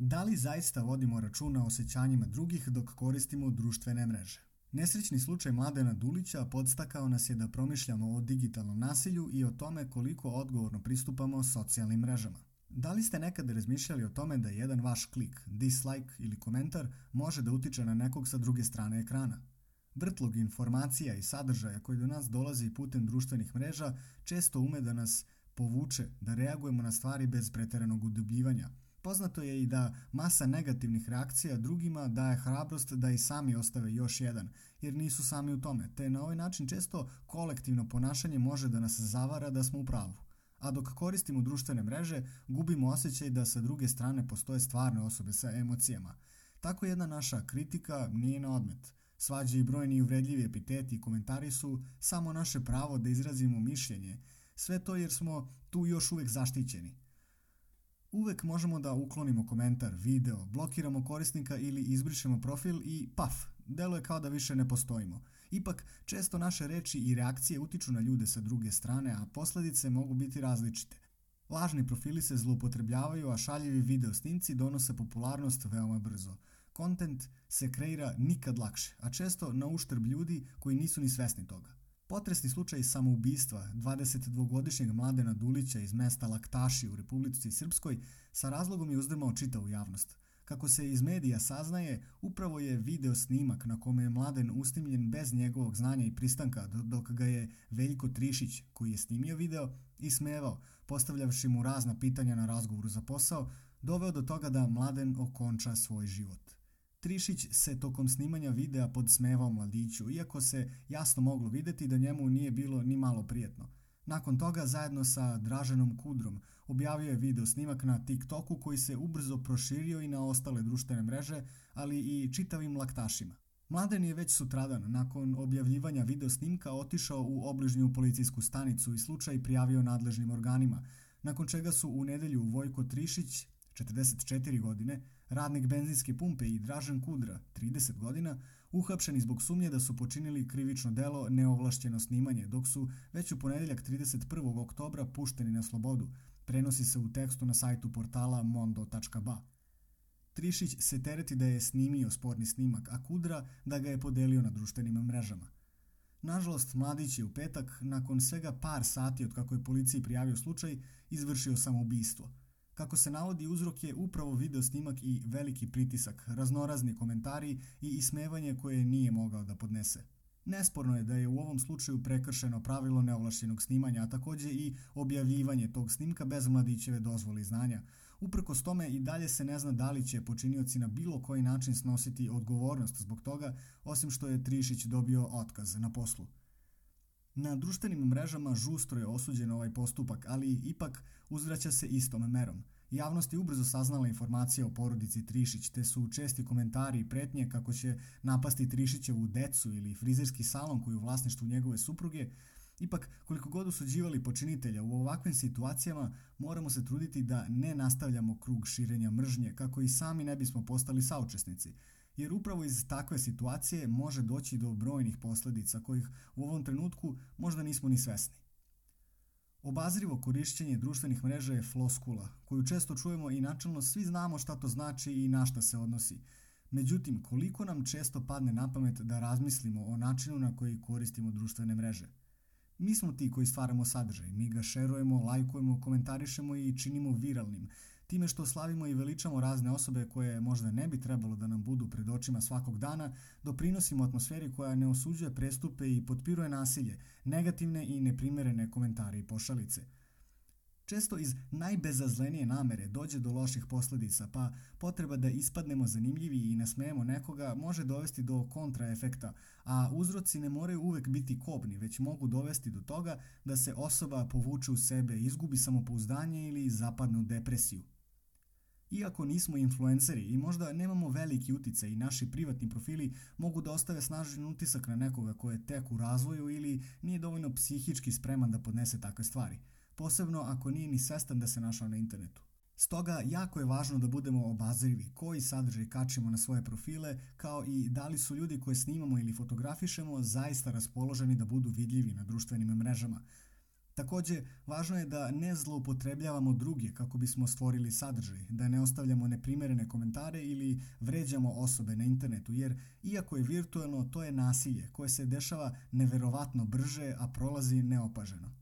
Da li zaista vodimo računa o osjećanjima drugih dok koristimo društvene mreže? Nesrećni slučaj Mladena Dulića podstakao nas je da promišljamo o digitalnom nasilju i o tome koliko odgovorno pristupamo socijalnim mrežama. Da li ste nekada razmišljali o tome da jedan vaš klik, dislike ili komentar može da utiče na nekog sa druge strane ekrana? Vrtlog informacija i sadržaja koji do nas dolazi putem društvenih mreža često ume da nas povuče da reagujemo na stvari bez preteranog udubljivanja – Poznato je i da masa negativnih reakcija drugima daje hrabrost da i sami ostave još jedan, jer nisu sami u tome, te na ovaj način često kolektivno ponašanje može da nas zavara da smo u pravu. A dok koristimo društvene mreže, gubimo osjećaj da sa druge strane postoje stvarne osobe sa emocijama. Tako jedna naša kritika nije na odmet. Svađe i brojni uvredljivi epiteti i komentari su samo naše pravo da izrazimo mišljenje, sve to jer smo tu još uvek zaštićeni – Uvek možemo da uklonimo komentar, video, blokiramo korisnika ili izbrišemo profil i paf, deluje kao da više ne postojimo. Ipak, često naše reči i reakcije utiču na ljude sa druge strane, a posledice mogu biti različite. Lažni profili se zloupotrebljavaju, a šaljivi video snimci donose popularnost veoma brzo. Kontent se kreira nikad lakše, a često na uštrb ljudi koji nisu ni svesni toga. Potresni slučaj samoubistva 22-godišnjeg Mladena Dulića iz mesta Laktaši u Republici Srpskoj sa razlogom je uzdrmao čitavu javnost. Kako se iz medija saznaje, upravo je video snimak na kome je Mladen usnimljen bez njegovog znanja i pristanka, dok ga je Veljko Trišić, koji je snimio video, ismevao, postavljavši mu razna pitanja na razgovoru za posao, doveo do toga da Mladen okonča svoj život. Trišić se tokom snimanja videa podsmevao mladiću, iako se jasno moglo videti da njemu nije bilo ni malo prijetno. Nakon toga, zajedno sa Draženom Kudrom, objavio je video snimak na TikToku koji se ubrzo proširio i na ostale društvene mreže, ali i čitavim laktašima. Mladen je već sutradan, nakon objavljivanja video snimka, otišao u obližnju policijsku stanicu i slučaj prijavio nadležnim organima, nakon čega su u nedelju Vojko Trišić, 44 godine, radnik benzinske pumpe i Dražen Kudra, 30 godina, uhapšeni zbog sumnje da su počinili krivično delo neovlašćeno snimanje, dok su već u ponedeljak 31. oktobra pušteni na slobodu, prenosi se u tekstu na sajtu portala mondo.ba. Trišić se tereti da je snimio sporni snimak, a Kudra da ga je podelio na društvenim mrežama. Nažalost, mladić je u petak, nakon svega par sati od kako je policiji prijavio slučaj, izvršio samoubistvo – Kako se navodi, uzrok je upravo video snimak i veliki pritisak, raznorazni komentari i ismevanje koje nije mogao da podnese. Nesporno je da je u ovom slučaju prekršeno pravilo neovlašćenog snimanja, a takođe i objavljivanje tog snimka bez mladićeve dozvole i znanja. Uprkos tome i dalje se ne zna da li će počinioci na bilo koji način snositi odgovornost zbog toga, osim što je Trišić dobio otkaz na poslu. Na društvenim mrežama žustro je osuđen ovaj postupak, ali ipak uzvraća se istom merom. Javnost je ubrzo saznala informacije o porodici Trišić, te su česti komentari i pretnje kako će napasti Trišićevu decu ili frizerski salon koji je u vlasništvu njegove supruge, Ipak, koliko god osuđivali počinitelja u ovakvim situacijama, moramo se truditi da ne nastavljamo krug širenja mržnje kako i sami ne bismo postali saučesnici jer upravo iz takve situacije može doći do brojnih posledica kojih u ovom trenutku možda nismo ni svesni. Obazrivo korišćenje društvenih mreža je floskula, koju često čujemo i načelno svi znamo šta to znači i na šta se odnosi. Međutim, koliko nam često padne na pamet da razmislimo o načinu na koji koristimo društvene mreže? Mi smo ti koji stvaramo sadržaj, mi ga šerujemo, lajkujemo, komentarišemo i činimo viralnim – time što slavimo i veličamo razne osobe koje možda ne bi trebalo da nam budu pred očima svakog dana, doprinosimo atmosferi koja ne osuđuje prestupe i potpiruje nasilje, negativne i neprimerene komentare i pošalice. Često iz najbezazlenije namere dođe do loših posledica, pa potreba da ispadnemo zanimljivi i nasmejemo nekoga može dovesti do kontraefekta, a uzroci ne moraju uvek biti kobni, već mogu dovesti do toga da se osoba povuče u sebe, izgubi samopouzdanje ili zapadne u depresiju. Iako nismo influenceri i možda nemamo veliki uticaj i naši privatni profili mogu da ostave snažan utisak na nekoga ko je tek u razvoju ili nije dovoljno psihički spreman da podnese takve stvari, posebno ako nije ni svestan da se našao na internetu. Stoga, jako je važno da budemo obazrivi koji sadržaj kačimo na svoje profile, kao i da li su ljudi koje snimamo ili fotografišemo zaista raspoloženi da budu vidljivi na društvenim mrežama, Takođe, važno je da ne zloupotrebljavamo druge kako bismo stvorili sadržaj, da ne ostavljamo neprimerene komentare ili vređamo osobe na internetu, jer iako je virtualno, to je nasilje koje se dešava neverovatno brže, a prolazi neopaženo.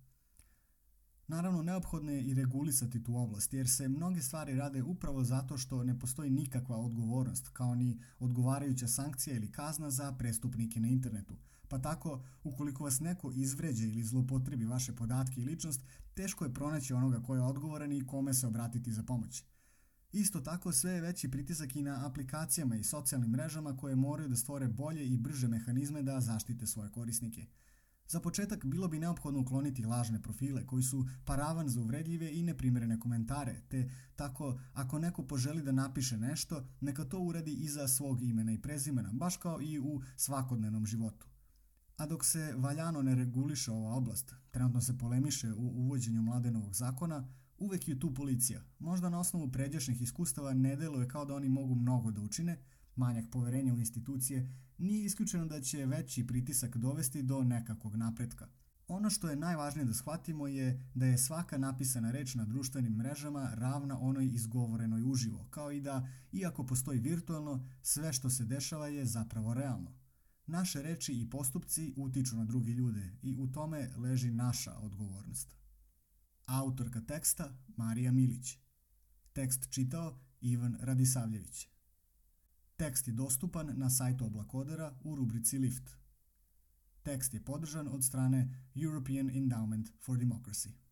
Naravno, neophodno je i regulisati tu oblast, jer se mnoge stvari rade upravo zato što ne postoji nikakva odgovornost, kao ni odgovarajuća sankcija ili kazna za prestupnike na internetu – Pa tako, ukoliko vas neko izvređe ili zloupotrebi vaše podatke i ličnost, teško je pronaći onoga ko je odgovoran i kome se obratiti za pomoć. Isto tako, sve je veći pritisak i na aplikacijama i socijalnim mrežama koje moraju da stvore bolje i brže mehanizme da zaštite svoje korisnike. Za početak bilo bi neophodno ukloniti lažne profile koji su paravan za uvredljive i neprimerene komentare, te tako ako neko poželi da napiše nešto, neka to uradi iza svog imena i prezimena, baš kao i u svakodnevnom životu. A dok se valjano ne reguliše ova oblast, trenutno se polemiše u uvođenju mladenovog zakona, uvek je tu policija. Možda na osnovu pređašnjih iskustava ne deluje kao da oni mogu mnogo da učine, manjak poverenja u institucije, nije isključeno da će veći pritisak dovesti do nekakvog napretka. Ono što je najvažnije da shvatimo je da je svaka napisana reč na društvenim mrežama ravna onoj izgovorenoj uživo, kao i da, iako postoji virtualno, sve što se dešava je zapravo realno. Naše reči i postupci utiču na druge ljude i u tome leži naša odgovornost. Autorka teksta Marija Milić. Tekst čitao Ivan Radisavljević. Tekst je dostupan na sajtu Oblakodera u rubrici Lift. Tekst je podržan od strane European Endowment for Democracy.